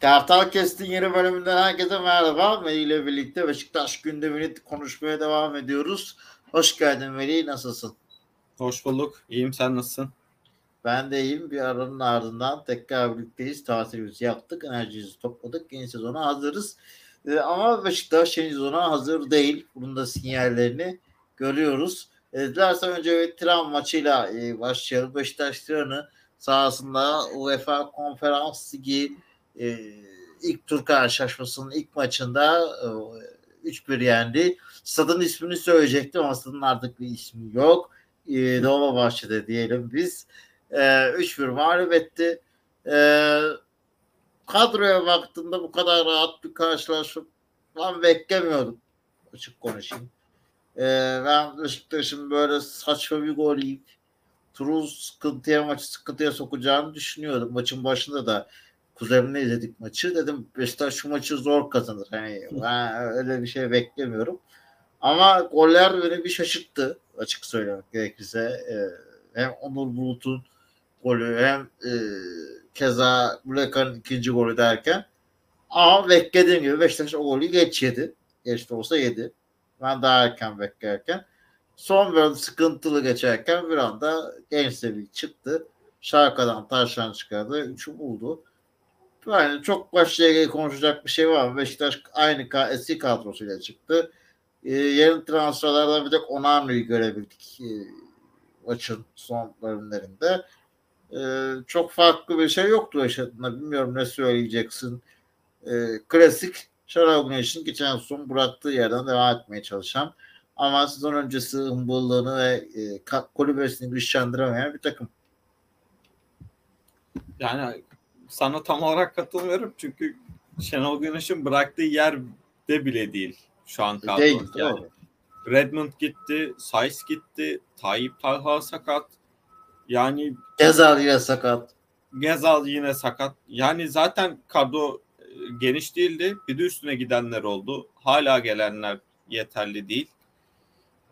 Kartal Kest'in yeni bölümünden herkese merhaba. Veli ile birlikte Beşiktaş gündemini konuşmaya devam ediyoruz. Hoş geldin Veli, nasılsın? Hoş bulduk. İyiyim, sen nasılsın? Ben de iyiyim. Bir aranın ardından tekrar birlikteyiz. Tatilimizi yaptık, enerjimizi topladık. Yeni sezona hazırız. Ee, ama Beşiktaş yeni sezona hazır değil. Bunun da sinyallerini görüyoruz. E, dilersen önce bir Tiran maçıyla e, başlayalım. Beşiktaş Tiran'ı sahasında UEFA Konferans Ligi e, ilk tur karşılaşmasının ilk maçında e, 3-1 yendi. Stadın ismini söyleyecektim ama stadın artık bir ismi yok. E, Dolmabahçe'de diyelim biz. E, 3-1 mağlup etti. E, kadroya baktığımda bu kadar rahat bir karşılaşma ben beklemiyordum. Açık konuşayım. E, ben Beşiktaş'ın böyle saçma bir gol yiyip turu sıkıntıya maçı sıkıntıya sokacağını düşünüyordum. Maçın başında da kuzenimle izledik maçı. Dedim Beşiktaş şu maçı zor kazanır. Hani ben öyle bir şey beklemiyorum. Ama goller beni bir şaşırttı açık söylemek gerekirse. Hem Onur Bulut'un golü hem e, keza Black'ın ikinci golü derken ama beklediğim gibi Beşiktaş o golü geç yedi. Geç de olsa yedi. Ben daha erken beklerken. Son bölüm sıkıntılı geçerken bir anda genç seviye çıktı. Şarkadan taştan çıkardı. Üçü buldu. Yani çok başla konuşacak bir şey var mı? Beşiktaş aynı eski kadrosuyla çıktı. Ee, yarın transferlerden bir tek Onanu'yu görebildik e, maçın son bölümlerinde. Ee, çok farklı bir şey yoktu yaşadığında. Bilmiyorum ne söyleyeceksin. Ee, klasik Şarap Güneş'in geçen son bıraktığı yerden devam etmeye çalışan ama sezon öncesi hımbıllığını ve e, kulübesini güçlendiremeyen bir takım. Yani sana tam olarak katılmıyorum çünkü Şenol Güneş'in bıraktığı yerde bile değil şu an kadro. Değil, yani. Redmond gitti, Saiz gitti, Tayyip Talha sakat. Yani Gezal yine sakat. Gezal yine sakat. Yani zaten kadro e, geniş değildi. Bir de üstüne gidenler oldu. Hala gelenler yeterli değil.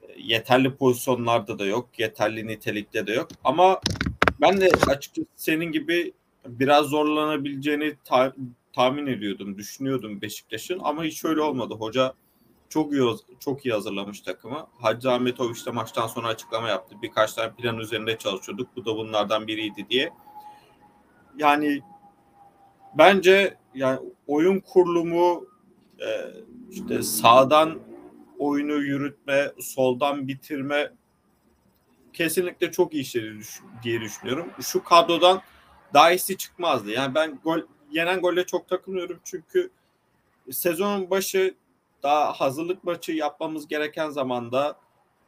E, yeterli pozisyonlarda da yok. Yeterli nitelikte de yok. Ama ben de açıkçası senin gibi biraz zorlanabileceğini ta- tahmin ediyordum, düşünüyordum Beşiktaş'ın ama hiç öyle olmadı. Hoca çok iyi çok iyi hazırlamış takımı. Hacı Ahmetoviç de maçtan sonra açıklama yaptı. Birkaç tane plan üzerinde çalışıyorduk. Bu da bunlardan biriydi diye. Yani bence yani oyun kurulumu e, işte sağdan oyunu yürütme, soldan bitirme kesinlikle çok iyi işleri diye düşünüyorum. Şu kadrodan daha iyisi çıkmazdı. Yani ben gol yenen golle çok takılmıyorum çünkü sezonun başı daha hazırlık maçı yapmamız gereken zamanda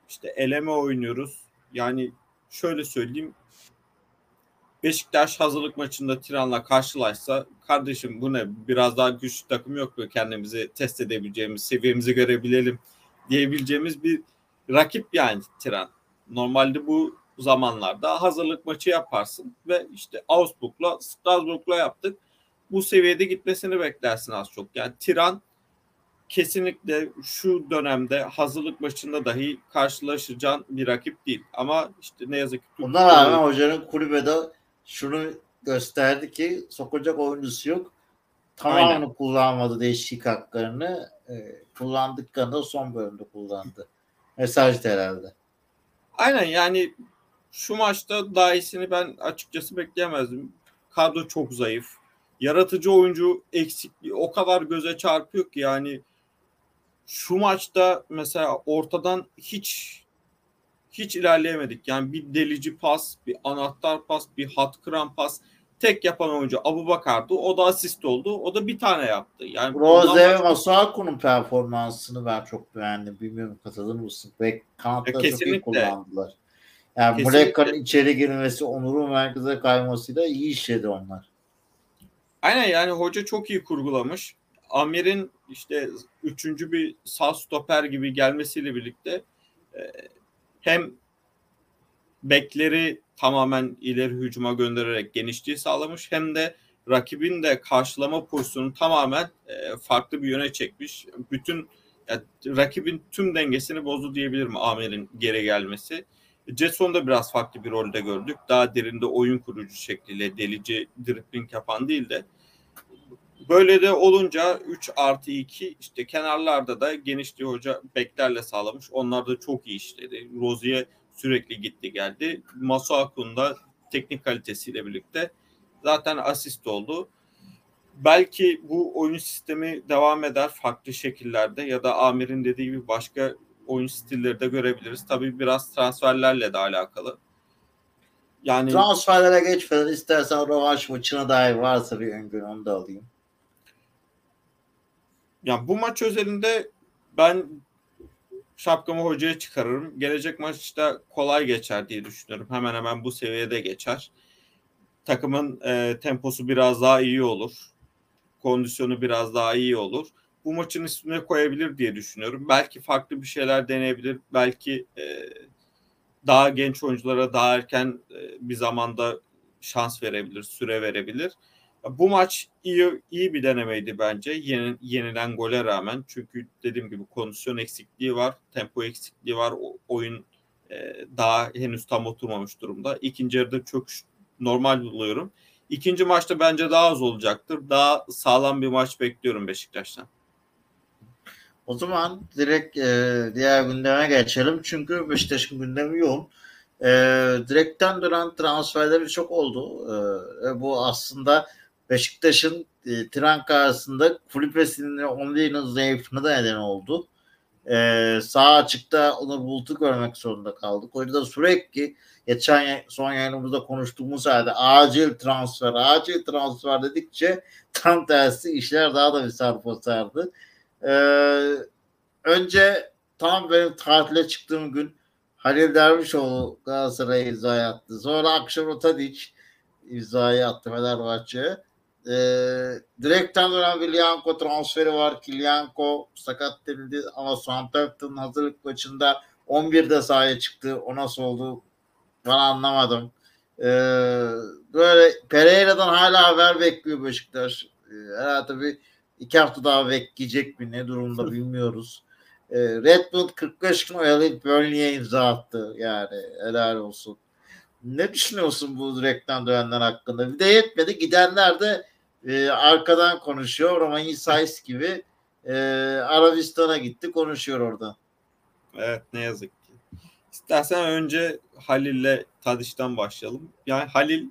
işte eleme oynuyoruz. Yani şöyle söyleyeyim Beşiktaş hazırlık maçında Tiran'la karşılaşsa kardeşim bu ne biraz daha güçlü takım yok mu kendimizi test edebileceğimiz seviyemizi görebilelim diyebileceğimiz bir rakip yani Tiran. Normalde bu zamanlarda hazırlık maçı yaparsın ve işte Augsburg'la Strasbourg'la yaptık. Bu seviyede gitmesini beklersin az çok. Yani Tiran kesinlikle şu dönemde hazırlık maçında dahi karşılaşacağın bir rakip değil. Ama işte ne yazık ki Buna rağmen hocanın kulübede şunu gösterdi ki sokacak oyuncusu yok. Tamamını Aynen. kullanmadı değişik haklarını. E, kullandıklarında son bölümde kullandı. Mesaj herhalde. Aynen yani şu maçta daha iyisini ben açıkçası bekleyemezdim. Kadro çok zayıf. Yaratıcı oyuncu eksikliği o kadar göze çarpıyor ki yani şu maçta mesela ortadan hiç hiç ilerleyemedik. Yani bir delici pas, bir anahtar pas, bir hat kıran pas tek yapan oyuncu Abu Bakar'dı. O da asist oldu. O da bir tane yaptı. Yani Rose ve Masuaku'nun performansını ben çok beğendim. Bilmiyorum katılır mısın? Ve kanatta çok iyi kullandılar. Yani Muleka'nın içeri girmesi, Onur'un merkeze kaymasıyla iyi işledi onlar. Aynen yani hoca çok iyi kurgulamış. Amir'in işte üçüncü bir sağ stoper gibi gelmesiyle birlikte e, hem bekleri tamamen ileri hücuma göndererek genişliği sağlamış hem de rakibin de karşılama pozisyonu tamamen e, farklı bir yöne çekmiş. Bütün yani, rakibin tüm dengesini bozdu diyebilirim Amir'in geri gelmesi. Jetson'da biraz farklı bir rolde gördük. Daha derinde oyun kurucu şekliyle delici dribbling yapan değil de Böyle de olunca 3 artı 2 işte kenarlarda da genişliği hoca beklerle sağlamış. Onlar da çok iyi işledi. Rozier sürekli gitti geldi. Masuaku'nun da teknik kalitesiyle birlikte zaten asist oldu. Belki bu oyun sistemi devam eder farklı şekillerde ya da Amir'in dediği gibi başka oyun stilleri de görebiliriz. Tabii biraz transferlerle de alakalı. Yani transferlere geçmeden istersen rövanş maçına dair varsa bir öngörü onu da alayım. Yani bu maç özelinde ben şapkamı hocaya çıkarırım. Gelecek maçta kolay geçer diye düşünüyorum. Hemen hemen bu seviyede geçer. Takımın e, temposu biraz daha iyi olur. Kondisyonu biraz daha iyi olur. Bu maçın üstüne koyabilir diye düşünüyorum. Belki farklı bir şeyler deneyebilir. Belki e, daha genç oyunculara daha erken e, bir zamanda şans verebilir, süre verebilir. Bu maç iyi iyi bir denemeydi bence. Yeni, yenilen gole rağmen. Çünkü dediğim gibi kondisyon eksikliği var, tempo eksikliği var. O, oyun e, daha henüz tam oturmamış durumda. İkinci yarıda çok normal buluyorum. İkinci maçta bence daha az olacaktır. Daha sağlam bir maç bekliyorum Beşiktaş'tan. O zaman direkt e, diğer gündeme geçelim. Çünkü Beşiktaş'ın gündemi yoğun. E, direkten dönen transferleri çok oldu. E, bu aslında Beşiktaş'ın e, tren karşısında kulübesinin Online'ın zayıflığına da neden oldu. E, sağ açıkta Onur Bulut'u görmek zorunda kaldık. O yüzden sürekli geçen son yayınımızda konuştuğumuz halde acil transfer, acil transfer dedikçe tam tersi işler daha da bir sarpa sardı. Ee, önce tam benim tatile çıktığım gün Halil Dervişoğlu Galatasaray'a imza attı. Sonra akşam Tadic imzayı attı Fenerbahçe'ye. Ee, direkten dönen Vilyanko transferi var. Kilyanko sakat denildi ama Southampton'ın hazırlık maçında 11'de sahaya çıktı. O nasıl oldu? Ben anlamadım. Ee, böyle Pereira'dan hala haber bekliyor Beşiktaş. Ee, herhalde bir iki hafta daha bekleyecek mi ne durumda bilmiyoruz. Ee, Redmond 45 gün oyalayıp Burnley'e imza attı. Yani helal olsun. Ne düşünüyorsun bu direkten dönenler hakkında? Bir de yetmedi. Gidenler de e, arkadan konuşuyor. Roman Sais gibi e, Arabistan'a gitti konuşuyor orada. Evet ne yazık ki. İstersen önce Halil'le Tadiş'ten başlayalım. Yani Halil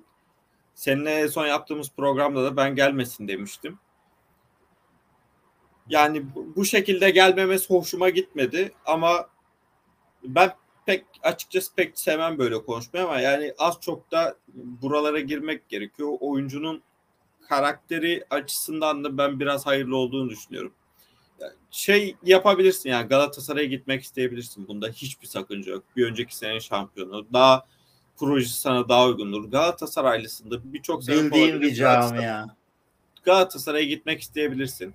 seninle son yaptığımız programda da ben gelmesin demiştim. Yani bu şekilde gelmemesi hoşuma gitmedi ama ben pek açıkçası pek sevmem böyle konuşmayı ama yani az çok da buralara girmek gerekiyor. Oyuncunun karakteri açısından da ben biraz hayırlı olduğunu düşünüyorum. şey yapabilirsin yani Galatasaray'a gitmek isteyebilirsin. Bunda hiçbir sakınca yok. Bir önceki senenin şampiyonu. Daha projesi sana daha uygundur. Galatasaraylısında birçok sebep Bildiğim bir camia. Galatasaray'a gitmek isteyebilirsin.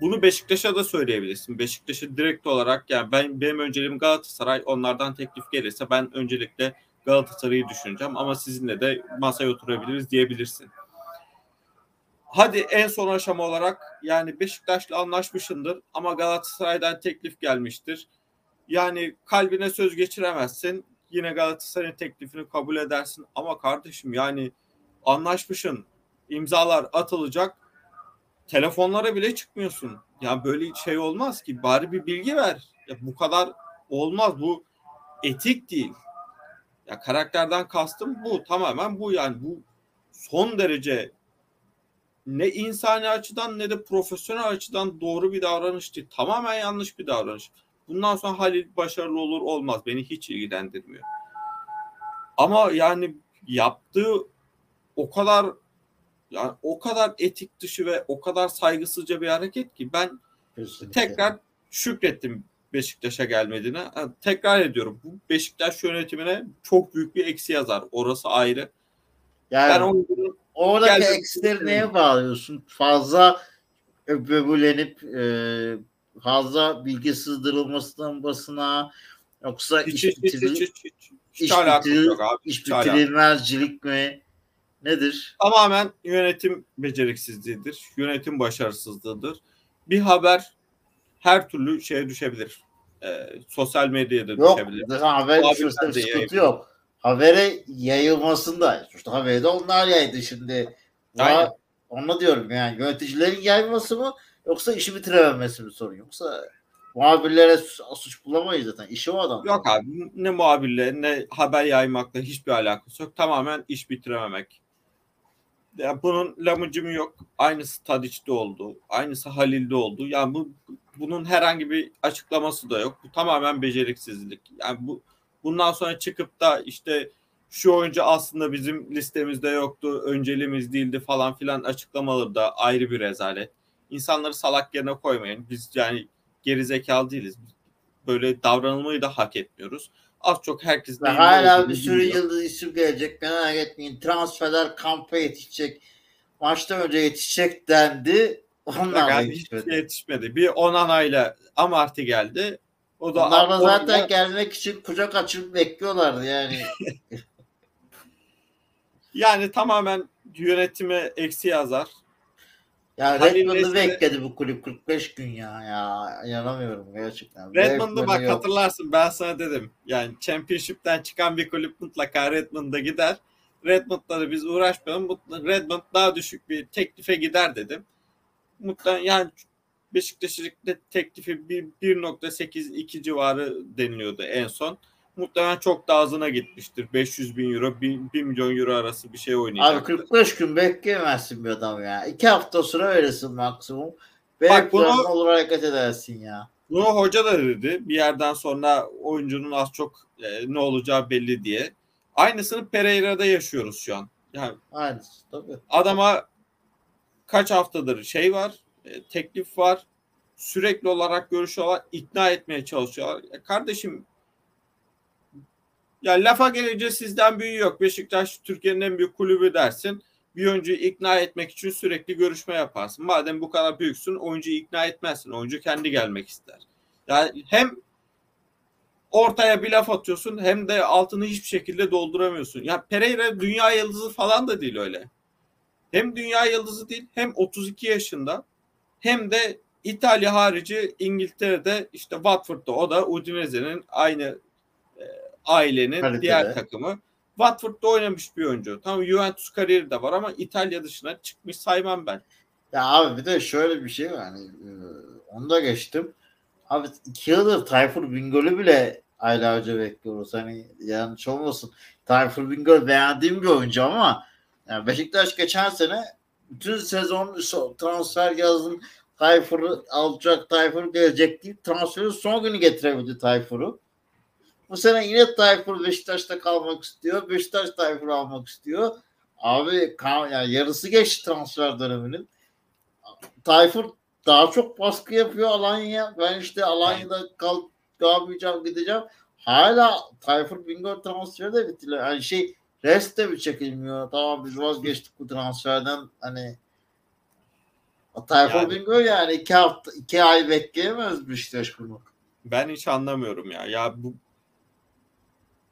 Bunu Beşiktaş'a da söyleyebilirsin. Beşiktaş'a direkt olarak yani ben benim önceliğim Galatasaray. Onlardan teklif gelirse ben öncelikle Galatasaray'ı düşüneceğim ama sizinle de masaya oturabiliriz diyebilirsin. Hadi en son aşama olarak yani Beşiktaş'la anlaşmışındır ama Galatasaray'dan teklif gelmiştir. Yani kalbine söz geçiremezsin. Yine Galatasaray'ın teklifini kabul edersin ama kardeşim yani anlaşmışın imzalar atılacak telefonlara bile çıkmıyorsun. Ya böyle şey olmaz ki. Bari bir bilgi ver. Ya bu kadar olmaz. Bu etik değil. Ya karakterden kastım bu. Tamamen bu yani. Bu son derece ne insani açıdan ne de profesyonel açıdan doğru bir davranış değil. Tamamen yanlış bir davranış. Bundan sonra Halil başarılı olur olmaz. Beni hiç ilgilendirmiyor. Ama yani yaptığı o kadar yani o kadar etik dışı ve o kadar saygısızca bir hareket ki ben Kesinlikle. tekrar şükrettim Beşiktaş'a gelmediğine. tekrar ediyorum. Bu Beşiktaş yönetimine çok büyük bir eksi yazar. Orası ayrı. Yani ben oyuncunun oradaki eksileri neye bağlıyorsun? Fazla böbülenip e, fazla bilgi sızdırılmasından basına yoksa hiç, iş, hiç, hiç, hiç, hiç, hiç, iş, bitiril, yok abi. iş bitirilmezcilik mi? Nedir? Tamamen yönetim beceriksizliğidir. Yönetim başarısızlığıdır. Bir haber her türlü şeye düşebilir. Ee, sosyal medyada yok, düşebilir. Haber düşürse sıkıntı yok. Habere yayılmasında. İşte haberi de onlar yaydı şimdi. Aynen. Onu diyorum yani yöneticilerin yayması mı yoksa işi bitirememesi mi sorun yoksa muhabirlere suç bulamayız zaten. İşi o adam. Yok abi ne muhabirle ne haber yaymakla hiçbir alakası yok. Tamamen iş bitirememek. Ya bunun lamıcımı yok. Aynısı Tadiç'te oldu. Aynısı Halil'de oldu. Yani bu bunun herhangi bir açıklaması da yok. Bu tamamen beceriksizlik. Yani bu bundan sonra çıkıp da işte şu oyuncu aslında bizim listemizde yoktu, önceliğimiz değildi falan filan açıklamaları da ayrı bir rezalet. İnsanları salak yerine koymayın. Biz yani geri zekalı değiliz. Böyle davranılmayı da hak etmiyoruz. Az çok herkes Ve hala bir sürü yıldız isim gelecek. Merak etmeyin. Transferler kampa yetişecek. Maçtan önce yetişecek dendi. Onlar da yani yetişmedi. Hiç yetişmedi. Bir Onana'yla Amarty geldi. O da Onlar da zaten onunla... gelmek için kucak açıp bekliyorlardı yani. yani tamamen yönetime eksi yazar. Ya Redmond'u bekledi bu kulüp 45 gün ya. Ya inanamıyorum gerçekten. Redmond'u bak yok. hatırlarsın ben sana dedim. Yani Championship'ten çıkan bir kulüp mutlaka Redmond'a gider. Redmond'la da biz uğraşmayalım. Redmond daha düşük bir teklife gider dedim. Mutlaka yani Beşiktaş'ın teklifi 1.82 civarı deniliyordu en son muhtemelen çok da ağzına gitmiştir. 500 bin euro, 1, 1 milyon euro arası bir şey oynayacak. Abi 45 gün bekleyemezsin bir adam ya. 2 hafta süre verirsin maksimum. Ve Bak bunu, olur hareket edersin ya. Bunu hoca da dedi. Bir yerden sonra oyuncunun az çok e, ne olacağı belli diye. Aynısını Pereira'da yaşıyoruz şu an. Yani Aynısı tabii. Adama kaç haftadır şey var, e, teklif var. Sürekli olarak görüşüyorlar, ikna etmeye çalışıyorlar. E, kardeşim ya lafa gelince sizden büyüğü yok. Beşiktaş Türkiye'nin en büyük kulübü dersin. Bir oyuncuyu ikna etmek için sürekli görüşme yaparsın. Madem bu kadar büyüksün oyuncuyu ikna etmezsin. Oyuncu kendi gelmek ister. Yani hem ortaya bir laf atıyorsun hem de altını hiçbir şekilde dolduramıyorsun. Ya Pereira dünya yıldızı falan da değil öyle. Hem dünya yıldızı değil hem 32 yaşında hem de İtalya harici İngiltere'de işte Watford'da o da Udinese'nin aynı ailenin Kalitede. diğer takımı. Watford'da oynamış bir oyuncu. Tamam Juventus kariyeri de var ama İtalya dışına çıkmış saymam ben. Ya abi bir de şöyle bir şey var. Hani, e, onu da geçtim. Abi iki yıldır Tayfur Bingöl'ü bile aylarca bekliyoruz. Hani yanlış olmasın. Tayfur Bingöl beğendiğim bir oyuncu ama yani Beşiktaş geçen sene bütün sezon transfer yazın Tayfur'u alacak, Tayfur gelecek diye transferin son günü getirebildi Tayfur'u. Bu sene yine Tayfur Beşiktaş'ta kalmak istiyor. Beşiktaş Tayfur almak istiyor. Abi yani yarısı geçti transfer döneminin. Tayfur daha çok baskı yapıyor Alanya. Ben işte Alanya'da kal kalmayacağım gideceğim. Hala Tayfur Bingo transferi de bitti. Yani şey rest de bir çekilmiyor. Tamam biz vazgeçtik bu transferden. Hani Tayfur yani, Bingo yani iki hafta iki ay bekleyemez Beşiktaş bunu. Ben hiç anlamıyorum ya. Ya bu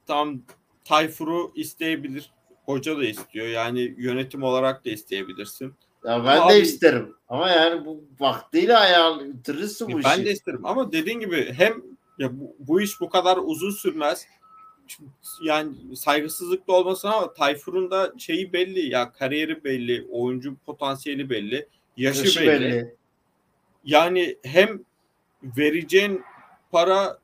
tam Tayfur'u isteyebilir. Hoca da istiyor. Yani yönetim olarak da isteyebilirsin. Ya ben ama de abi, isterim. Ama yani bu vaktiyle ayarlayırsın bu ben işi. Ben de isterim. Ama dediğin gibi hem ya bu, bu iş bu kadar uzun sürmez. Yani saygısızlık da olmasın ama Tayfur'un da şeyi belli ya kariyeri belli, oyuncu potansiyeli belli, yaşı, yaşı belli. belli. Yani hem vereceğin para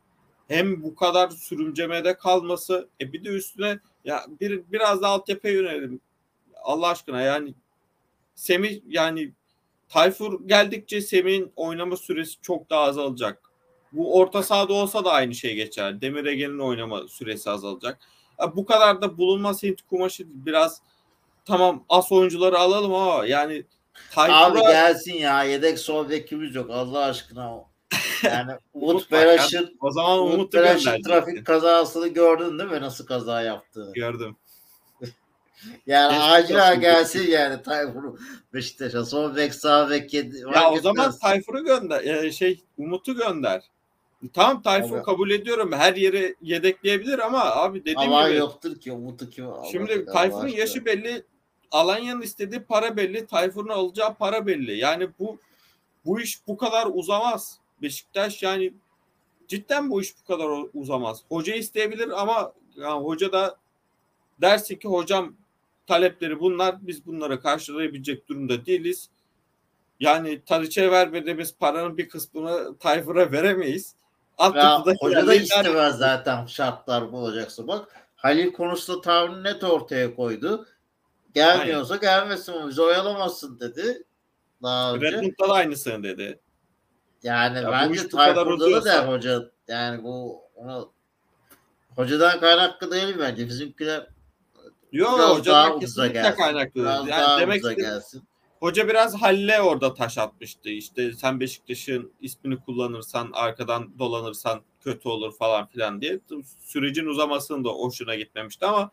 hem bu kadar sürümcemede kalması e bir de üstüne ya bir biraz da altyapıya yönelelim. Allah aşkına yani Semih yani Tayfur geldikçe Semih'in oynama süresi çok daha azalacak. Bu orta sahada olsa da aynı şey geçer. Demir Ege'nin oynama süresi azalacak. Ya bu kadar da bulunmaz Hint kumaşı biraz tamam as oyuncuları alalım ama yani Tayfur'a... Abi gelsin ya yedek sol bekimiz yok Allah aşkına. Yani Umut Beraş'ın o zaman Umut Beraş'ın trafik kazasını gördün değil mi? Nasıl kaza yaptığını. Gördüm. yani acil gelsin yani Tayfur Beşiktaş'a. Son bek sağ bek yedi. Ya o zaman Tayfur'u gönder. E, şey Umut'u gönder. Tamam Tayfur abi. kabul ediyorum. Her yere yedekleyebilir ama abi dediğim ama gibi. yoktur ki Umut'u kim Şimdi Tayfur'un yaşı belli. Alanya'nın istediği para belli. Tayfur'un alacağı para belli. Yani bu bu iş bu kadar uzamaz. Beşiktaş yani cidden bu iş bu kadar uzamaz. Hoca isteyebilir ama yani hoca da dersin ki hocam talepleri bunlar. Biz bunları karşılayabilecek durumda değiliz. Yani Tadiç'e vermediğimiz paranın bir kısmını Tayfur'a veremeyiz. Ya, Altyapıda hoca da istemez zaten şartlar bu olacaksa. Bak Halil konusunda tavrını net ortaya koydu. Gelmiyorsa gelmesin bizi oyalamazsın dedi. Daha önce. Redmond'da da aynısını dedi. Yani Ya bence Tayfur'da da der hoca. Yani bu ona hocadan kaynaklı değil bence. Bizimkiler Yok hocadan kesinlikle kaynaklı. biraz Yani demek gelsin. Hoca biraz Halil'e orada taş atmıştı. İşte sen Beşiktaş'ın ismini kullanırsan, arkadan dolanırsan kötü olur falan filan diye. Sürecin uzamasının da hoşuna gitmemişti ama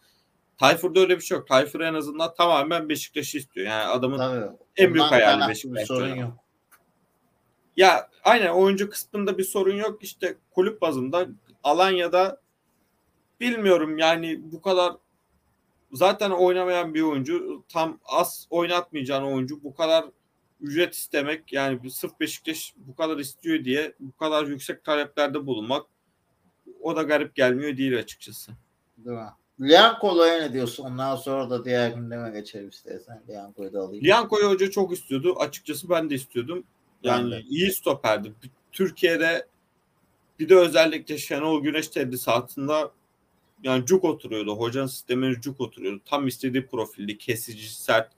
Tayfur'da öyle bir şey yok. Tayfur en azından tamamen Beşiktaş'ı istiyor. Yani adamın Tabii. en büyük hayali Beşiktaş. Sorun yok. Ya aynen oyuncu kısmında bir sorun yok. İşte kulüp bazında Alanya'da bilmiyorum yani bu kadar zaten oynamayan bir oyuncu tam az oynatmayacağın oyuncu bu kadar ücret istemek yani sırf Beşiktaş bu kadar istiyor diye bu kadar yüksek taleplerde bulunmak o da garip gelmiyor değil açıkçası. Değil mi? Lianco'ya ne diyorsun? Ondan sonra da diğer gündeme geçelim istersen. Lianco'yu da alayım. Lianco'yu hoca çok istiyordu. Açıkçası ben de istiyordum. Yani Ben de. iyi stoperdi. Türkiye'de bir de özellikle Şenol Güneş tedrisatında yani cuk oturuyordu. Hocanın sistemine cuk oturuyordu. Tam istediği profildi. Kesici, sert,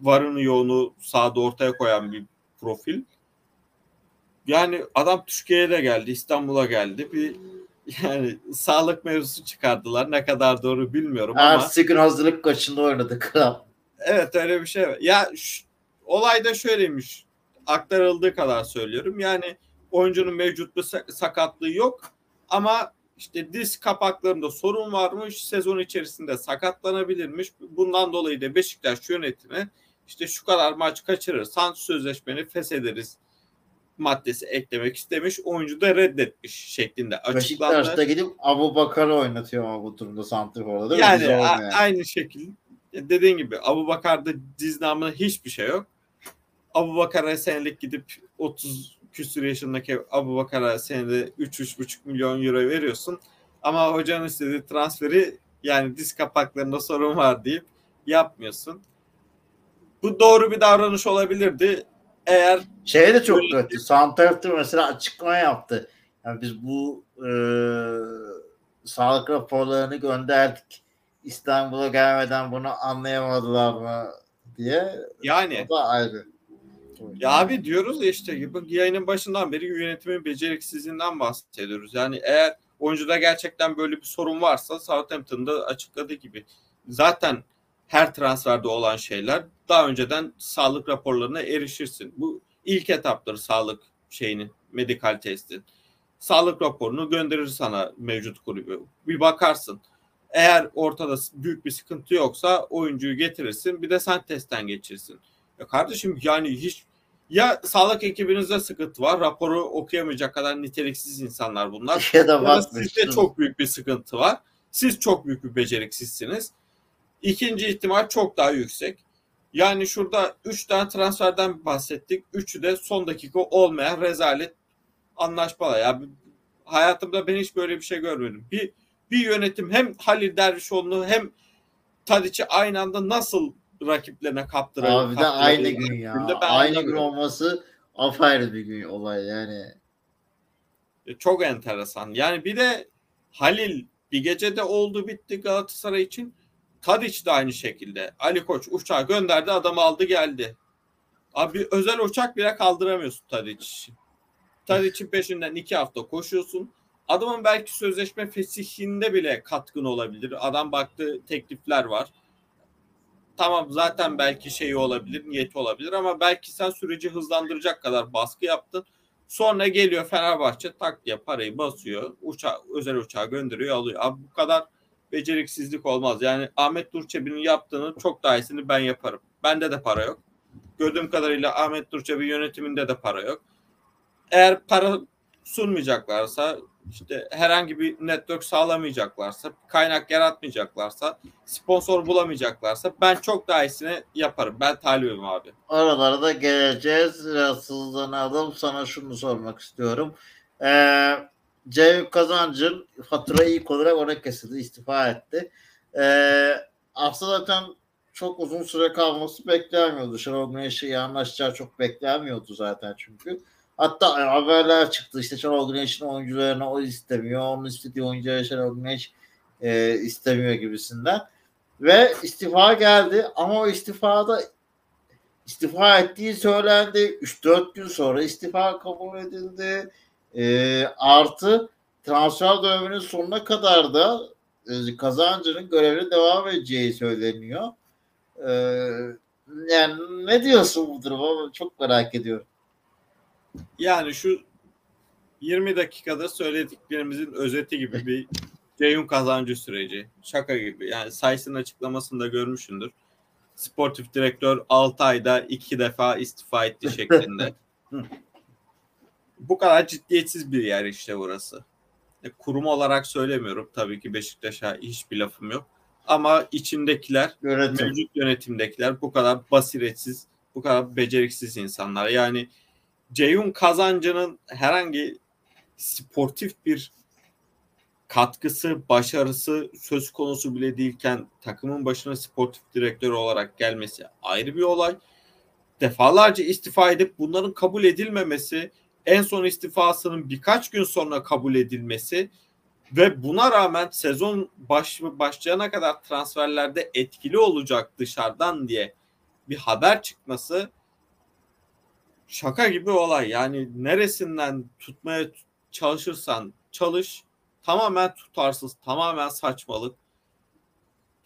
varını yoğunu sağda ortaya koyan bir profil. Yani adam Türkiye'ye de geldi. İstanbul'a geldi. Bir yani sağlık mevzusu çıkardılar. Ne kadar doğru bilmiyorum ama. Ertesi gün hazırlık kaçında oynadı kral. Evet öyle bir şey var. Ya ş- olay da şöyleymiş. Aktarıldığı kadar söylüyorum. Yani oyuncunun mevcut bir sa- sakatlığı yok ama işte diz kapaklarında sorun varmış. Sezon içerisinde sakatlanabilirmiş. Bundan dolayı da Beşiktaş yönetimi işte şu kadar maç kaçırırsan sözleşmeni feshederiz maddesi eklemek istemiş. Oyuncu da reddetmiş şeklinde açıklandı. Beşiktaş'ta gidip Abu Bakar'ı oynatıyor ama bu durumda Santrifor'da değil mi? Yani a- olmuyor. aynı şekilde dediğin gibi Abu Bakar'da diz namına hiçbir şey yok. Abu Bakar'a senelik gidip 30 küsur yaşındaki Abu Bakar'a senede 3-3,5 milyon euro veriyorsun. Ama hocanın istediği transferi yani diz kapaklarında sorun var deyip yapmıyorsun. Bu doğru bir davranış olabilirdi. Eğer Şey de çok kötü. Santrafor mesela açıklama yaptı. Yani biz bu e, sağlık raporlarını gönderdik. İstanbul'a gelmeden bunu anlayamadılar mı diye. yani O da ayrı. Ya abi diyoruz ya işte yayının başından beri yönetimin beceriksizliğinden bahsediyoruz. Yani eğer oyuncuda gerçekten böyle bir sorun varsa Southampton'da açıkladığı gibi zaten her transferde olan şeyler daha önceden sağlık raporlarına erişirsin. Bu ilk etapları sağlık şeyini, medikal testin. Sağlık raporunu gönderir sana mevcut kulübü. Bir bakarsın. Eğer ortada büyük bir sıkıntı yoksa oyuncuyu getirirsin. Bir de sen testten geçirsin. Ya kardeşim yani hiç ya sağlık ekibinizde sıkıntı var. Raporu okuyamayacak kadar niteliksiz insanlar bunlar. Ya da Ya da bakmış. sizde çok büyük bir sıkıntı var. Siz çok büyük bir beceriksizsiniz. İkinci ihtimal çok daha yüksek. Yani şurada 3 tane transferden bahsettik. Üçü de son dakika olmayan rezalet anlaşmalar. Ya hayatımda ben hiç böyle bir şey görmedim. Bir bir yönetim hem Halil Dervişoğlu'nu hem Tadiç'i aynı anda nasıl rakiplerine kaptırabilir? Abi de aynı gün ya. Ben Aynı gün olması apayrı bir gün olay yani. E, Çok enteresan. Yani bir de Halil bir gecede oldu bitti Galatasaray için. Tadiç de aynı şekilde. Ali Koç uçağı gönderdi adamı aldı geldi. Abi özel uçak bile kaldıramıyorsun Tadiç için. Tadiç'in peşinden iki hafta koşuyorsun. Adamın belki sözleşme fesihinde bile katkın olabilir. Adam baktı teklifler var. Tamam zaten belki şeyi olabilir, niyeti olabilir ama belki sen süreci hızlandıracak kadar baskı yaptın. Sonra geliyor Fenerbahçe tak diye parayı basıyor. Uça özel uçağı gönderiyor alıyor. Abi bu kadar beceriksizlik olmaz. Yani Ahmet Durçebi'nin yaptığını çok daha iyisini ben yaparım. Bende de para yok. Gördüğüm kadarıyla Ahmet Durçebi yönetiminde de para yok. Eğer para sunmayacaklarsa işte herhangi bir network sağlamayacaklarsa, kaynak yaratmayacaklarsa, sponsor bulamayacaklarsa ben çok daha iyisini yaparım. Ben talibim abi. Oralara da geleceğiz. Biraz hızlanalım. Sana şunu sormak istiyorum. Ee, Cem Kazancı'nın fatura ilk olarak ona kesildi. istifa etti. Ee, aslında zaten çok uzun süre kalması beklenmiyordu. Şenol Güneş'e anlaşacağı çok beklenmiyordu zaten çünkü. Hatta haberler çıktı işte Şenol Güneş'in oyuncularına o istemiyor. Onun istediği oyuncuları Şenol Güneş e, istemiyor gibisinden. Ve istifa geldi ama o istifada istifa ettiği söylendi. 3-4 gün sonra istifa kabul edildi. E, artı transfer döneminin sonuna kadar da e, kazancının görevine devam edeceği söyleniyor. E, yani ne diyorsun bu duruma? Çok merak ediyorum. Yani şu 20 dakikada söylediklerimizin özeti gibi bir Ceyhun kazancı süreci. Şaka gibi. Yani Sayıs'ın açıklamasında görmüşsündür. Sportif direktör 6 ayda 2 defa istifa etti şeklinde. Bu kadar ciddiyetsiz bir yer işte burası. E, kurum olarak söylemiyorum. Tabii ki Beşiktaş'a hiçbir lafım yok. Ama içindekiler, Yönetim. mevcut yönetimdekiler bu kadar basiretsiz, bu kadar beceriksiz insanlar. Yani Ceyhun kazancının herhangi sportif bir katkısı, başarısı söz konusu bile değilken takımın başına sportif direktör olarak gelmesi ayrı bir olay. Defalarca istifa edip bunların kabul edilmemesi, en son istifasının birkaç gün sonra kabul edilmesi ve buna rağmen sezon baş, başlayana kadar transferlerde etkili olacak dışarıdan diye bir haber çıkması şaka gibi olay. Yani neresinden tutmaya çalışırsan çalış tamamen tutarsız, tamamen saçmalık.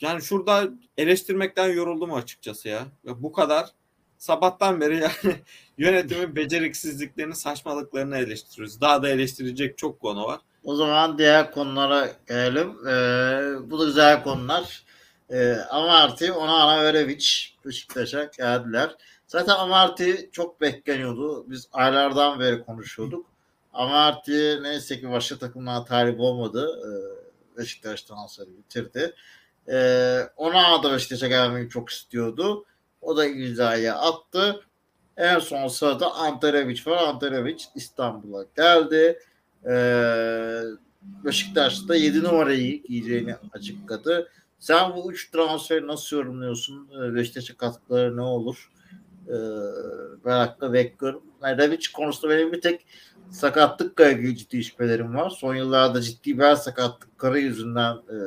Yani şurada eleştirmekten yoruldum açıkçası ya. ya bu kadar sabahtan beri yani yönetimin beceriksizliklerini, saçmalıklarını eleştiriyoruz. Daha da eleştirecek çok konu var. O zaman diğer konulara gelelim. Ee, bu da güzel konular. Ee, Amarty, Onana Örevic Beşiktaş'a geldiler. Zaten Amarty çok bekleniyordu. Biz aylardan beri konuşuyorduk. Amarty neyse ki başka takımlara talip olmadı. Ee, Beşiktaş transferi bitirdi. Ee, Onana da Beşiktaş'a gelmeyi çok istiyordu. O da imzayı attı. En son sırada Antarevic var. Antarevic İstanbul'a geldi. Ee, Beşiktaş'ta 7 numarayı giyeceğini açıkladı. Sen bu 3 transferi nasıl yorumluyorsun? Ee, Beşiktaş'a katkıları ne olur? Ee, merakla bekliyorum. Yani Revic konusunda benim bir tek sakatlıkla ilgili ciddi şüphelerim var. Son yıllarda ciddi bir sakatlıkları yüzünden e,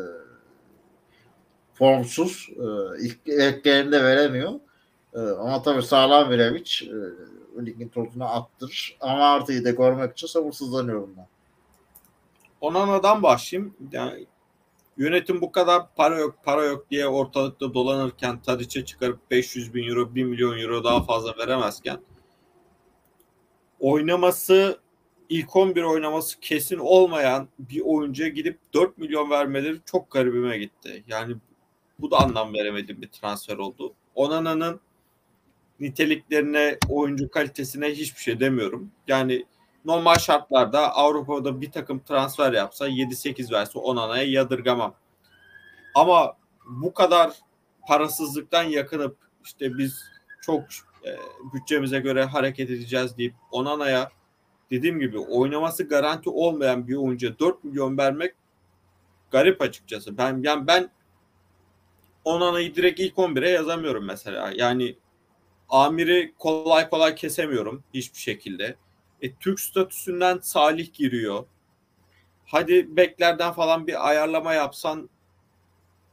formsuz. E, ilk ilklerinde veremiyor. E, ama tabii sağlam bir Revic. E, ligin tozuna attırır. Ama artıyı da görmek için sabırsızlanıyorum ben. Onana'dan başlayayım. Yani yönetim bu kadar para yok para yok diye ortalıkta dolanırken Tadiç'e çıkarıp 500 bin euro 1 milyon euro daha fazla veremezken oynaması ilk 11 oynaması kesin olmayan bir oyuncuya gidip 4 milyon vermeleri çok garibime gitti. Yani bu da anlam veremediğim bir transfer oldu. Onana'nın niteliklerine, oyuncu kalitesine hiçbir şey demiyorum. Yani normal şartlarda Avrupa'da bir takım transfer yapsa 7-8 verse Onana'ya yadırgamam. Ama bu kadar parasızlıktan yakınıp işte biz çok e, bütçemize göre hareket edeceğiz deyip Onana'ya dediğim gibi oynaması garanti olmayan bir oyuncuya 4 milyon vermek garip açıkçası. Ben yani ben Onana'yı direkt ilk 11'e yazamıyorum mesela. Yani Amir'i kolay kolay kesemiyorum hiçbir şekilde. E, Türk statüsünden Salih giriyor. Hadi beklerden falan bir ayarlama yapsan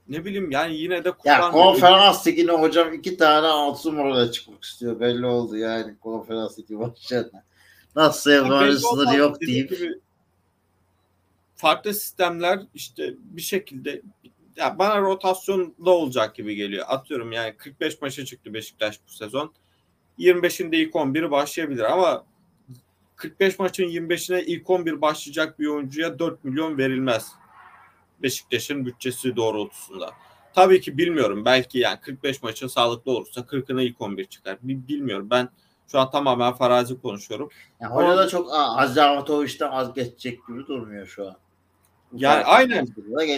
ne bileyim yani yine de Ya konferans ligine hocam iki tane altı numarada çıkmak istiyor. Belli oldu yani konferans ligi başlarına. Nasıl yani sınırı yok deyip. Gibi, farklı sistemler işte bir şekilde ya bana rotasyonda olacak gibi geliyor. Atıyorum yani 45 maça çıktı Beşiktaş bu sezon. 25'inde ilk 11'i başlayabilir ama 45 maçın 25'ine ilk 11 başlayacak bir oyuncuya 4 milyon verilmez. Beşiktaş'ın bütçesi doğrultusunda. Tabii ki bilmiyorum. Belki yani 45 maçın sağlıklı olursa 40'ına ilk 11 çıkar. Bilmiyorum. Ben şu an tamamen farazi konuşuyorum. Yani hoca da çok Azamatoviç'ten az geçecek gibi durmuyor şu an. Yani aynen.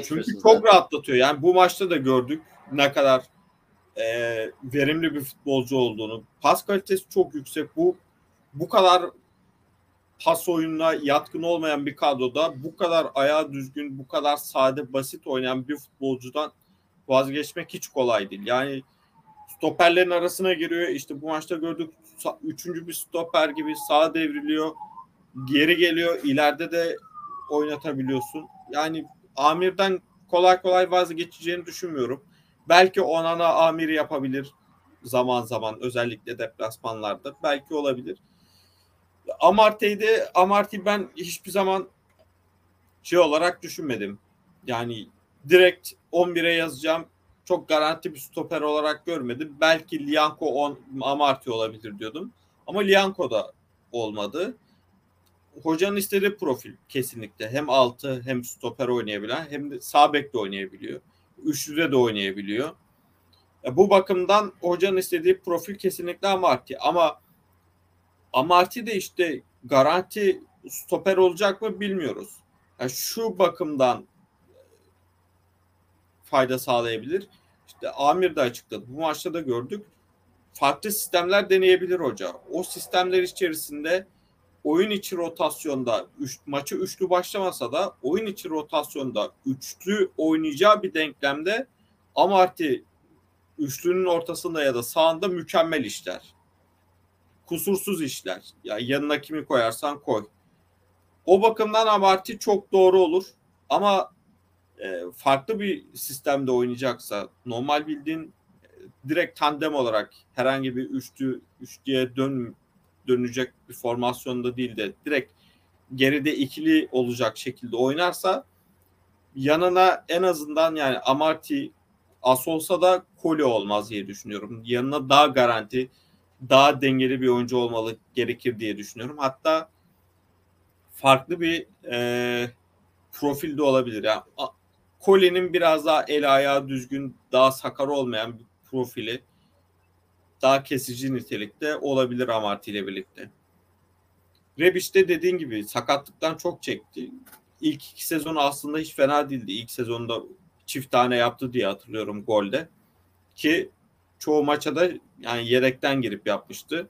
Çünkü çok rahatlatıyor. Yani bu maçta da gördük ne kadar e, verimli bir futbolcu olduğunu. Pas kalitesi çok yüksek. Bu bu kadar pas oyununa yatkın olmayan bir kadroda bu kadar ayağı düzgün, bu kadar sade, basit oynayan bir futbolcudan vazgeçmek hiç kolay değil. Yani stoperlerin arasına giriyor. İşte bu maçta gördük üçüncü bir stoper gibi sağa devriliyor. Geri geliyor. ileride de oynatabiliyorsun. Yani Amir'den kolay kolay vazgeçeceğini düşünmüyorum. Belki Onana Amir yapabilir zaman zaman özellikle deplasmanlarda. Belki olabilir. Amartey'de de Amartey ben hiçbir zaman şey olarak düşünmedim. Yani direkt 11'e yazacağım. Çok garanti bir stoper olarak görmedim. Belki Lianco on, Amartey olabilir diyordum. Ama Lianco da olmadı. Hocanın istediği profil kesinlikle. Hem altı hem stoper oynayabilen hem de sağ bek de oynayabiliyor. Üçlüde de oynayabiliyor. Bu bakımdan hocanın istediği profil kesinlikle Amartey. Ama Amartey de işte garanti stoper olacak mı bilmiyoruz. Yani şu bakımdan fayda sağlayabilir. İşte Amir de açıkladı. Bu maçta da gördük. Farklı sistemler deneyebilir hoca. O sistemler içerisinde oyun içi rotasyonda üç, maçı üçlü başlamasa da oyun içi rotasyonda üçlü oynayacağı bir denklemde Amarty üçlünün ortasında ya da sağında mükemmel işler. Kusursuz işler. Ya yani yanına kimi koyarsan koy. O bakımdan Amarty çok doğru olur. Ama e, farklı bir sistemde oynayacaksa normal bildiğin e, direkt tandem olarak herhangi bir üçlü üçlüye dön dönecek bir formasyonda değil de direkt geride ikili olacak şekilde oynarsa yanına en azından yani Amarty as olsa da Koli olmaz diye düşünüyorum. Yanına daha garanti, daha dengeli bir oyuncu olmalı gerekir diye düşünüyorum. Hatta farklı bir e, profilde olabilir. Yani Koli'nin biraz daha el ayağı düzgün, daha sakar olmayan bir profili daha kesici nitelikte olabilir Amarty ile birlikte. Rebic de dediğin gibi sakatlıktan çok çekti. İlk iki sezonu aslında hiç fena değildi. İlk sezonda çift tane yaptı diye hatırlıyorum golde. Ki çoğu maça da yani yedekten girip yapmıştı.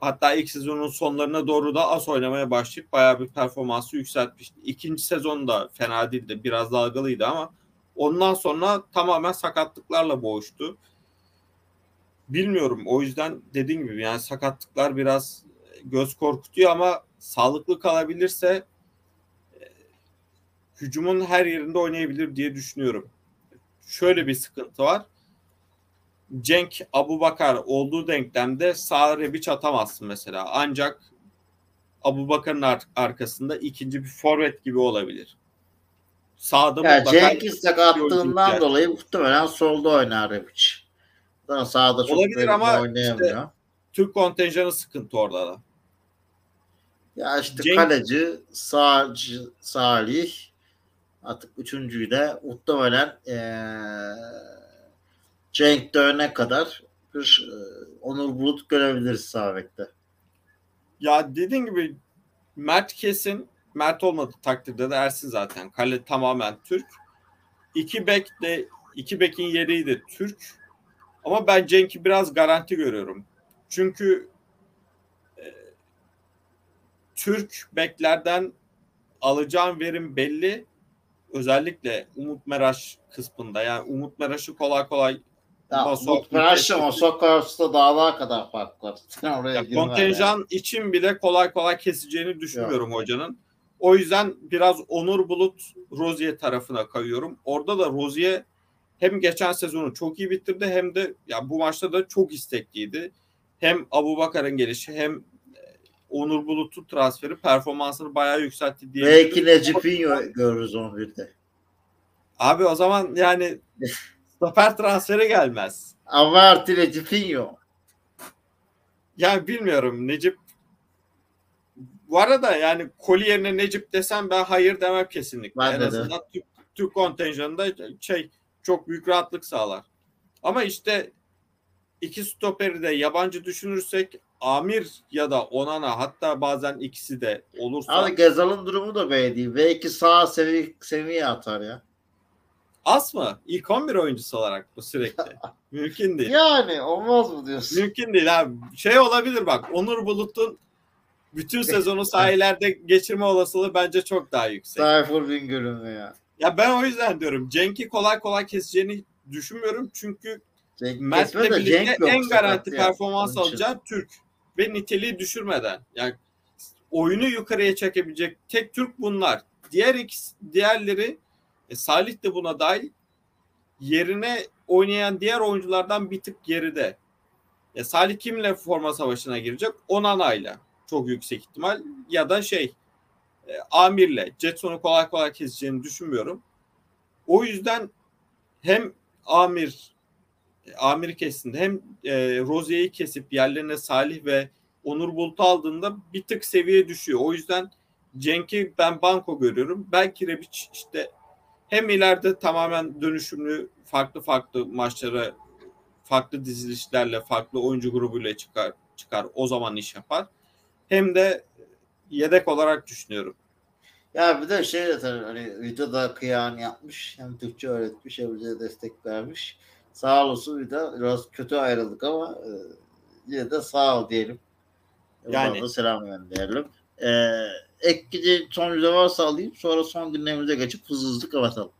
Hatta ilk sezonun sonlarına doğru da az oynamaya başlayıp bayağı bir performansı yükseltmişti. İkinci sezon da fena değildi. Biraz dalgalıydı ama ondan sonra tamamen sakatlıklarla boğuştu. Bilmiyorum. O yüzden dediğim gibi yani sakatlıklar biraz göz korkutuyor ama sağlıklı kalabilirse e, hücumun her yerinde oynayabilir diye düşünüyorum. Şöyle bir sıkıntı var. Cenk Abu Bakar olduğu denklemde sağ rebiç atamazsın mesela. Ancak Abu Bakar'ın ar- arkasında ikinci bir forvet gibi olabilir. Sağda ya Cenk'in sakatlığından dolayı muhtemelen solda oynar Rebic. Sağda çok Olabilir ama oynayamıyor. Işte, Türk kontenjanı sıkıntı orada da. Ya işte Cenk... kaleci Sağcı, Salih artık üçüncüyü de muhtemelen ee, Cenk dönene kadar bir e, Onur Bulut görebiliriz Sabek'te. Ya dediğin gibi Mert kesin Mert olmadı takdirde de Ersin zaten. Kale tamamen Türk. İki bek de iki bekin yeri de Türk. Ama ben Cenk'i biraz garanti görüyorum. Çünkü e, Türk beklerden alacağım verim belli. Özellikle Umut Meraş kısmında. Yani Umut Meraş'ı kolay kolay ya, Meraş'la Masok arasında dağlar kadar fark var. ya, kontenjan yani. için bile kolay kolay keseceğini düşünmüyorum Yok. hocanın. O yüzden biraz Onur Bulut Rozier tarafına kayıyorum. Orada da Rozier hem geçen sezonu çok iyi bitirdi hem de ya bu maçta da çok istekliydi. Hem Abu Bakar'ın gelişi hem e, Onur Bulut'un transferi performansını bayağı yükseltti diye. Belki Necip'in görürüz 11'de. Abi o zaman yani stoper transferi gelmez. Ama artı Necip'in Yani bilmiyorum Necip bu arada yani Koli yerine Necip desem ben hayır demem kesinlikle. Ben en de azından Türk, Türk kontenjanında şey çok büyük rahatlık sağlar. Ama işte iki stoperi de yabancı düşünürsek Amir ya da Onana hatta bazen ikisi de olursa. Abi Gezal'ın durumu da böyle değil. Belki sağ sevi seviye atar ya. Az mı? İlk 11 oyuncusu olarak bu sürekli. Mümkün değil. Yani olmaz mı diyorsun? Mümkün değil abi. Şey olabilir bak Onur Bulut'un bütün sezonu sahillerde geçirme olasılığı bence çok daha yüksek. Tayfur Bingöl'ün ya. Ya ben o yüzden diyorum Cenk'i kolay kolay keseceğini düşünmüyorum çünkü Cenk Mert'le birlikte en garanti performans alacağı Türk ve niteliği düşürmeden yani oyunu yukarıya çekebilecek tek Türk bunlar. Diğer ikisi, diğerleri e, Salih de buna dahil yerine oynayan diğer oyunculardan bir tık geride. E, Salih kimle forma savaşına girecek? Onana'yla çok yüksek ihtimal ya da şey e, Amir'le. Jetson'u kolay kolay keseceğini düşünmüyorum. O yüzden hem Amir e, Amir'i kestiğinde hem e, Rozier'i kesip yerlerine Salih ve Onur Bulut'u aldığında bir tık seviye düşüyor. O yüzden Cenk'i ben banko görüyorum. Belki Rebic işte hem ileride tamamen dönüşümlü farklı farklı maçlara farklı dizilişlerle farklı oyuncu grubuyla çıkar çıkar o zaman iş yapar. Hem de yedek olarak düşünüyorum. Ya bir de şey de tabii hani videoda kıyağını yapmış. Hem Türkçe öğretmiş hem bize destek vermiş. Sağ olsun bir de biraz kötü ayrıldık ama e, yine de sağ ol diyelim. Yani. Da selam gönderelim. E, ek gideceğin son yüze varsa alayım. Sonra son günlerimize geçip hızlı hızlı kapatalım.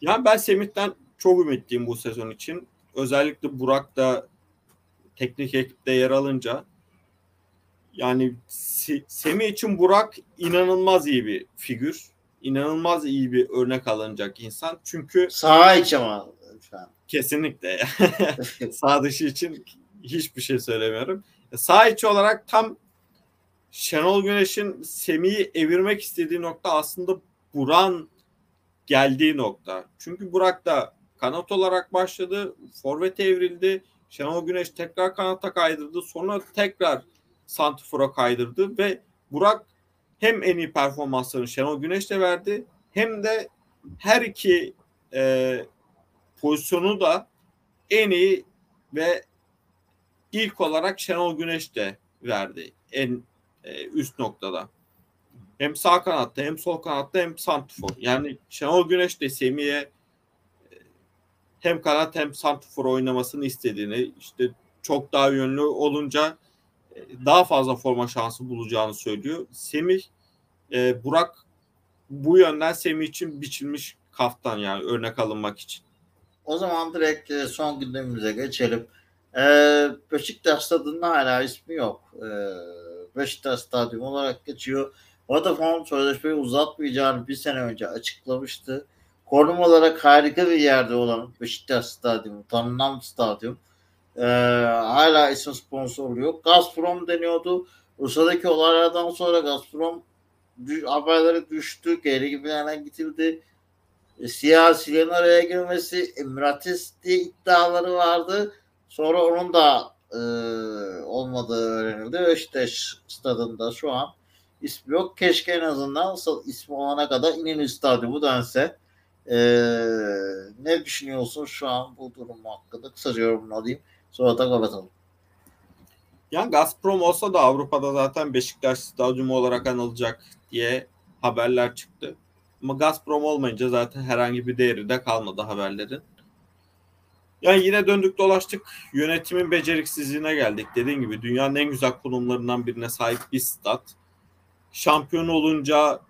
Yani ben Semih'ten çok ümitliyim bu sezon için. Özellikle Burak da teknik ekipte yer alınca yani Se- Semih için Burak inanılmaz iyi bir figür. İnanılmaz iyi bir örnek alınacak insan. Çünkü Sağ iç ama kesinlikle sağ dışı için hiçbir şey söylemiyorum. Sağ içi olarak tam Şenol Güneş'in Semih'i evirmek istediği nokta aslında Buran geldiği nokta. Çünkü Burak da kanat olarak başladı. Forvet evrildi. Şenol Güneş tekrar kanata kaydırdı. Sonra tekrar Santifor'a kaydırdı ve Burak hem en iyi performanslarını Şenol Güneş'le verdi hem de her iki e, pozisyonu da en iyi ve ilk olarak Şenol Güneş de verdi en e, üst noktada. Hem sağ kanatta hem sol kanatta hem santifor. Yani Şenol Güneş de Semih'e e, hem kanat hem santifor oynamasını istediğini işte çok daha yönlü olunca e, daha fazla forma şansı bulacağını söylüyor. Semih Burak bu yönden Semih için biçilmiş kaftan yani örnek alınmak için. O zaman direkt son gündemimize geçelim. Ee, Beşiktaş stadında hala ismi yok. Ee, Beşiktaş stadyumu olarak geçiyor. Vodafone sözleşmeyi uzatmayacağını bir sene önce açıklamıştı. Konum olarak harika bir yerde olan Beşiktaş stadyumu, tanınan stadyum. Ee, hala isim sponsoru yok. Gazprom deniyordu. Rusya'daki olaylardan sonra Gazprom dü- haberleri düştü. Geri gibi yerden gitildi. E, siyasilerin araya girmesi, Emiratis diye iddiaları vardı. Sonra onun da e, olmadığı öğrenildi. Beşiktaş stadında şu an ismi yok. Keşke en azından asıl ismi olana kadar İnönü Stadyumu dense. E, ne düşünüyorsun şu an bu durum hakkında? Kısaca yorumunu alayım. Sonra da kapatalım. Yani Gazprom olsa da Avrupa'da zaten Beşiktaş stadyumu olarak anılacak diye haberler çıktı. Ama Gazprom olmayınca zaten herhangi bir değeri de kalmadı haberlerin. Yani yine döndük dolaştık yönetimin beceriksizliğine geldik. Dediğim gibi dünyanın en güzel konumlarından birine sahip bir stat. Şampiyon olunca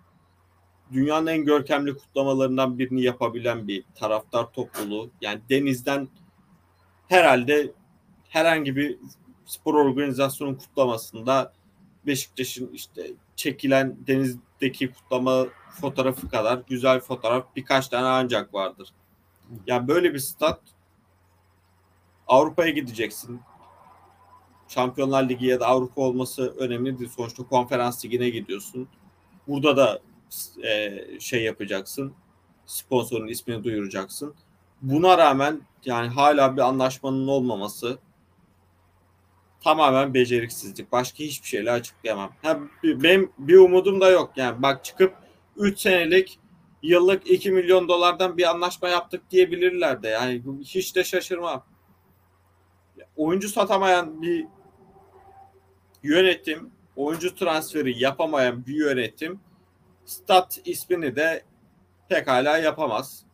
dünyanın en görkemli kutlamalarından birini yapabilen bir taraftar topluluğu. Yani denizden herhalde herhangi bir spor organizasyonun kutlamasında Beşiktaş'ın işte çekilen denizdeki kutlama fotoğrafı kadar güzel fotoğraf birkaç tane ancak vardır. Yani böyle bir stat Avrupa'ya gideceksin. Şampiyonlar Ligi ya da Avrupa olması önemli değil. Sonuçta konferans ligine gidiyorsun. Burada da e, şey yapacaksın. Sponsorun ismini duyuracaksın. Buna rağmen yani hala bir anlaşmanın olmaması tamamen beceriksizlik. Başka hiçbir şeyle açıklayamam. Ha, benim bir umudum da yok. Yani bak çıkıp 3 senelik yıllık 2 milyon dolardan bir anlaşma yaptık diyebilirler de. Yani hiç de şaşırmam. Oyuncu satamayan bir yönetim, oyuncu transferi yapamayan bir yönetim stat ismini de pekala yapamaz.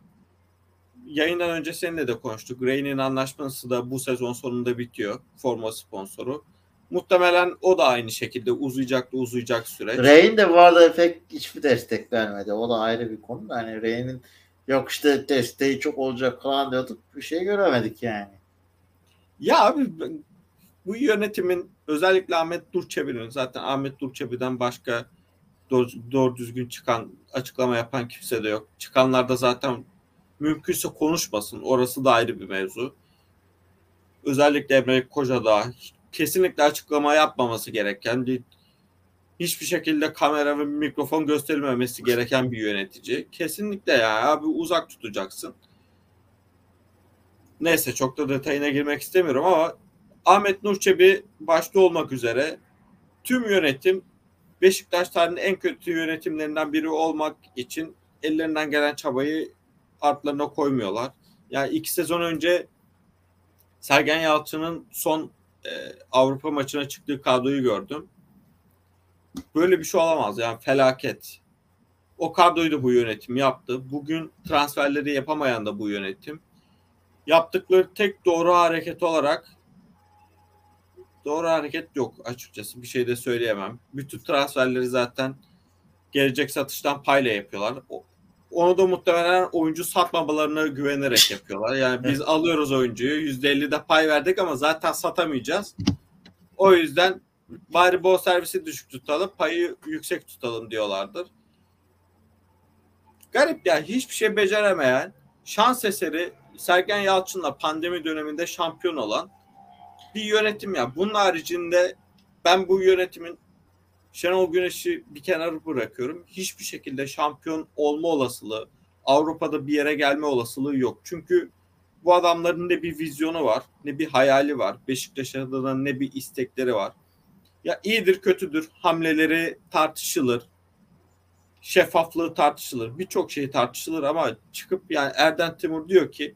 Yayından önce seninle de konuştuk. Rey'nin anlaşması da bu sezon sonunda bitiyor. Forma sponsoru. Muhtemelen o da aynı şekilde uzayacak da uzayacak süreç. Rey'in de bu arada pek hiçbir destek vermedi. O da ayrı bir konu. Yani Rey'nin Yok işte desteği çok olacak falan diyorduk. Bir şey göremedik yani. Ya abi bu yönetimin özellikle Ahmet Durçebi'nin zaten Ahmet Durçebi'den başka doğru, doğru düzgün çıkan açıklama yapan kimse de yok. Çıkanlar da zaten mümkünse konuşmasın. Orası da ayrı bir mevzu. Özellikle Emre Koca da kesinlikle açıklama yapmaması gereken bir hiçbir şekilde kamera ve mikrofon gösterilmemesi gereken bir yönetici. Kesinlikle ya abi uzak tutacaksın. Neyse çok da detayına girmek istemiyorum ama Ahmet Nurçebi başta olmak üzere tüm yönetim Beşiktaş tarihinin en kötü yönetimlerinden biri olmak için ellerinden gelen çabayı artlarına koymuyorlar. Yani iki sezon önce Sergen Yalçın'ın son e, Avrupa maçına çıktığı kadroyu gördüm. Böyle bir şey olamaz yani felaket. O kadroyu da bu yönetim yaptı. Bugün transferleri yapamayan da bu yönetim. Yaptıkları tek doğru hareket olarak doğru hareket yok açıkçası. Bir şey de söyleyemem. Bütün transferleri zaten gelecek satıştan payla yapıyorlar. Onu da muhtemelen oyuncu satmamalarına güvenerek yapıyorlar. Yani biz alıyoruz oyuncuyu %50 de pay verdik ama zaten satamayacağız. O yüzden bari bol servisi düşük tutalım, payı yüksek tutalım diyorlardır. Garip ya hiçbir şey beceremeyen, şans eseri Sergen Yalçın'la pandemi döneminde şampiyon olan bir yönetim ya. Bunun haricinde ben bu yönetimin Şenol Güneş'i bir kenara bırakıyorum. Hiçbir şekilde şampiyon olma olasılığı, Avrupa'da bir yere gelme olasılığı yok. Çünkü bu adamların ne bir vizyonu var, ne bir hayali var. Beşiktaş'ta da ne bir istekleri var. Ya iyidir, kötüdür. Hamleleri tartışılır. Şeffaflığı tartışılır. Birçok şey tartışılır ama çıkıp yani Erden Timur diyor ki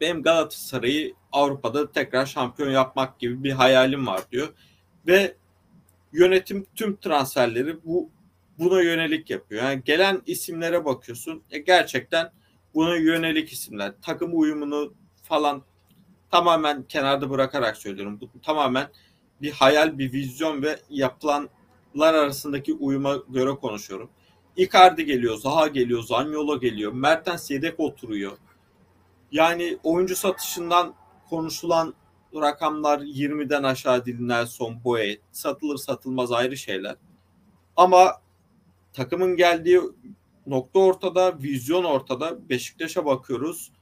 benim Galatasaray'ı Avrupa'da tekrar şampiyon yapmak gibi bir hayalim var diyor. Ve yönetim tüm transferleri bu buna yönelik yapıyor. Yani gelen isimlere bakıyorsun. E gerçekten buna yönelik isimler. Takım uyumunu falan tamamen kenarda bırakarak söylüyorum. Bu tamamen bir hayal, bir vizyon ve yapılanlar arasındaki uyuma göre konuşuyorum. Icardi geliyor, Zaha geliyor, Zaniolo geliyor, Mertens yedek oturuyor. Yani oyuncu satışından konuşulan rakamlar 20'den aşağı değil Nelson, Boye. Satılır satılmaz ayrı şeyler. Ama takımın geldiği nokta ortada, vizyon ortada. Beşiktaş'a bakıyoruz.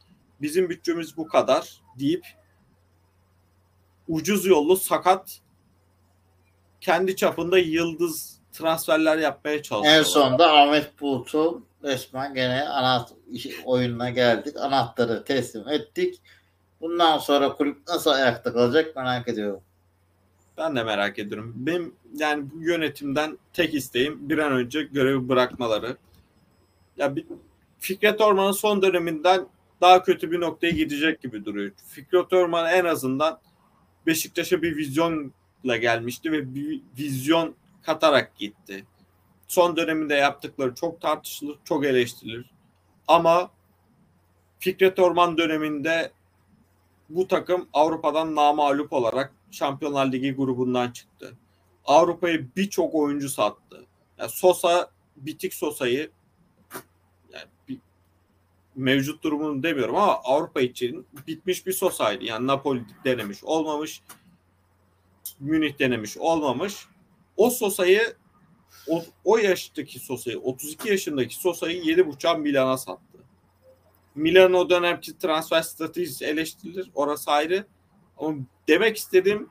Bizim bütçemiz bu kadar deyip ucuz yollu sakat kendi çapında yıldız transferler yapmaya çalışıyor. En sonunda Ahmet Bulut'u resmen gene anahtar oyununa geldik. Anahtarı teslim ettik. Bundan sonra kulüp nasıl ayakta kalacak merak ediyorum. Ben de merak ediyorum. Benim yani bu yönetimden tek isteğim bir an önce görevi bırakmaları. Ya bir Fikret Orman'ın son döneminden daha kötü bir noktaya gidecek gibi duruyor. Fikret Orman en azından Beşiktaş'a bir vizyonla gelmişti ve bir vizyon katarak gitti. Son döneminde yaptıkları çok tartışılır, çok eleştirilir. Ama Fikret Orman döneminde bu takım Avrupa'dan namalup olarak Şampiyonlar Ligi grubundan çıktı. Avrupa'ya birçok oyuncu sattı. Yani Sosa, Bitik Sosa'yı yani mevcut durumunu demiyorum ama Avrupa için bitmiş bir Sosa'ydı. Yani Napoli denemiş, olmamış. Münih denemiş, olmamış. O Sosa'yı o, o yaştaki Sosa'yı, 32 yaşındaki Sosa'yı 7.5 Milan'a sattı. Milan o dönemki transfer stratejisi eleştirilir. Orası ayrı. Ama demek istediğim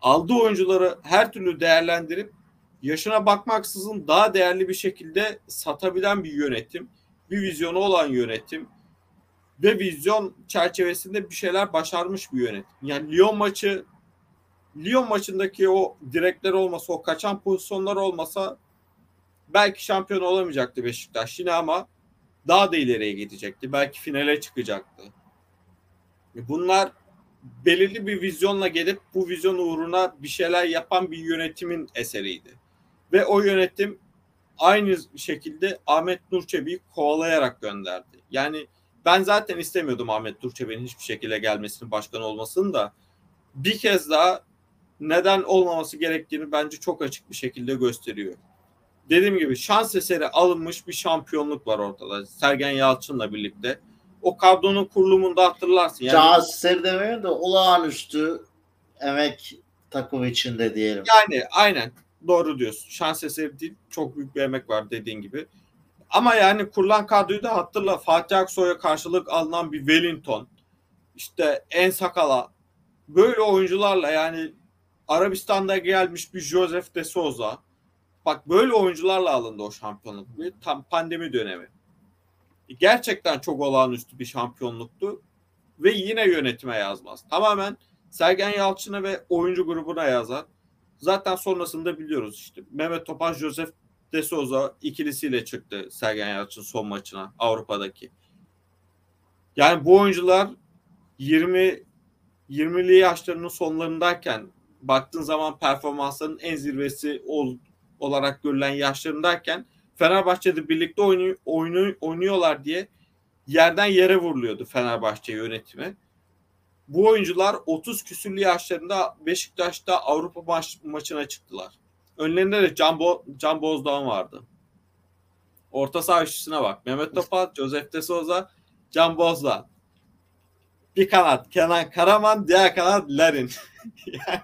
aldığı oyuncuları her türlü değerlendirip yaşına bakmaksızın daha değerli bir şekilde satabilen bir yönetim, bir vizyonu olan yönetim ve vizyon çerçevesinde bir şeyler başarmış bir yönetim. Yani Lyon maçı Lyon maçındaki o direkler olmasa, o kaçan pozisyonlar olmasa belki şampiyon olamayacaktı Beşiktaş yine ama daha da ileriye gidecekti. Belki finale çıkacaktı. Bunlar belirli bir vizyonla gelip bu vizyon uğruna bir şeyler yapan bir yönetimin eseriydi. Ve o yönetim aynı şekilde Ahmet Nurçebi'yi kovalayarak gönderdi. Yani ben zaten istemiyordum Ahmet Nurçebi'nin hiçbir şekilde gelmesini, başkan olmasını da bir kez daha neden olmaması gerektiğini bence çok açık bir şekilde gösteriyor. dediğim gibi şans eseri alınmış bir şampiyonluk var ortada. Sergen Yalçın'la birlikte. O kadronun kurulumunda hatırlarsın. Yani, Şans eseri demeyelim de olağanüstü emek takım içinde diyelim. yani aynen doğru diyorsun. Şans eseri değil. Çok büyük bir emek var dediğin gibi. Ama yani kurulan kadroyu da hatırla. Fatih Aksoy'a karşılık alınan bir Wellington. işte En Sakala. Böyle oyuncularla yani Arabistan'da gelmiş bir Joseph de Souza. Bak böyle oyuncularla alındı o şampiyonluk. Tam pandemi dönemi. Gerçekten çok olağanüstü bir şampiyonluktu. Ve yine yönetime yazmaz. Tamamen Sergen Yalçın'a ve oyuncu grubuna yazar. Zaten sonrasında biliyoruz işte. Mehmet Topal, Joseph de Souza ikilisiyle çıktı Sergen Yalçın son maçına Avrupa'daki. Yani bu oyuncular 20 20'li yaşlarının sonlarındayken baktığın zaman performansların en zirvesi ol, olarak görülen yaşlarındayken Fenerbahçe'de birlikte oynuyor, oynuyor, oynuyorlar diye yerden yere vuruluyordu Fenerbahçe yönetimi. Bu oyuncular 30 küsürlü yaşlarında Beşiktaş'ta Avrupa maç, maçına çıktılar. Önlerinde de Can, Bo Can Bozdağ vardı. Orta saha bak. Mehmet Topal, Josef de Souza, Can Bozdağ. Bir kanat Kenan Karaman, diğer kanat Larin. yani,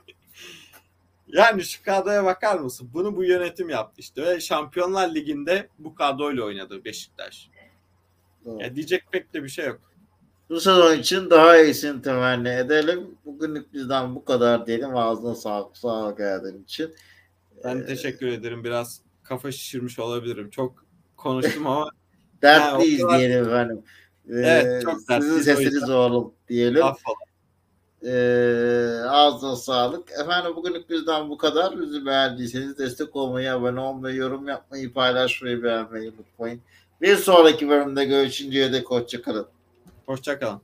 yani şu kadroya bakar mısın? Bunu bu yönetim yaptı işte. Ve Şampiyonlar Ligi'nde bu kadroyla oynadı Beşiktaş. Doğru. Ya diyecek pek de bir şey yok. Bu sezon için daha iyisini temenni edelim. Bugünlük bizden bu kadar diyelim. Ağzına sağlık, sağlık geldiğin için. Ben Ee, teşekkür ederim. Biraz kafa şişirmiş olabilirim. Çok konuştum ama Dertliyiz o kadar- diyelim efendim. Ee, Evet, çok Sizin dertliyiz o sesiniz oğlum diyelim. affola. Ee, ağzına sağlık. Efendim bugünlük bizden bu kadar. Bizi beğendiyseniz destek olmayı, abone olmayı, yorum yapmayı, paylaşmayı, beğenmeyi unutmayın. Bir sonraki bölümde görüşünceye dek hoşçakalın. Hoşçakalın.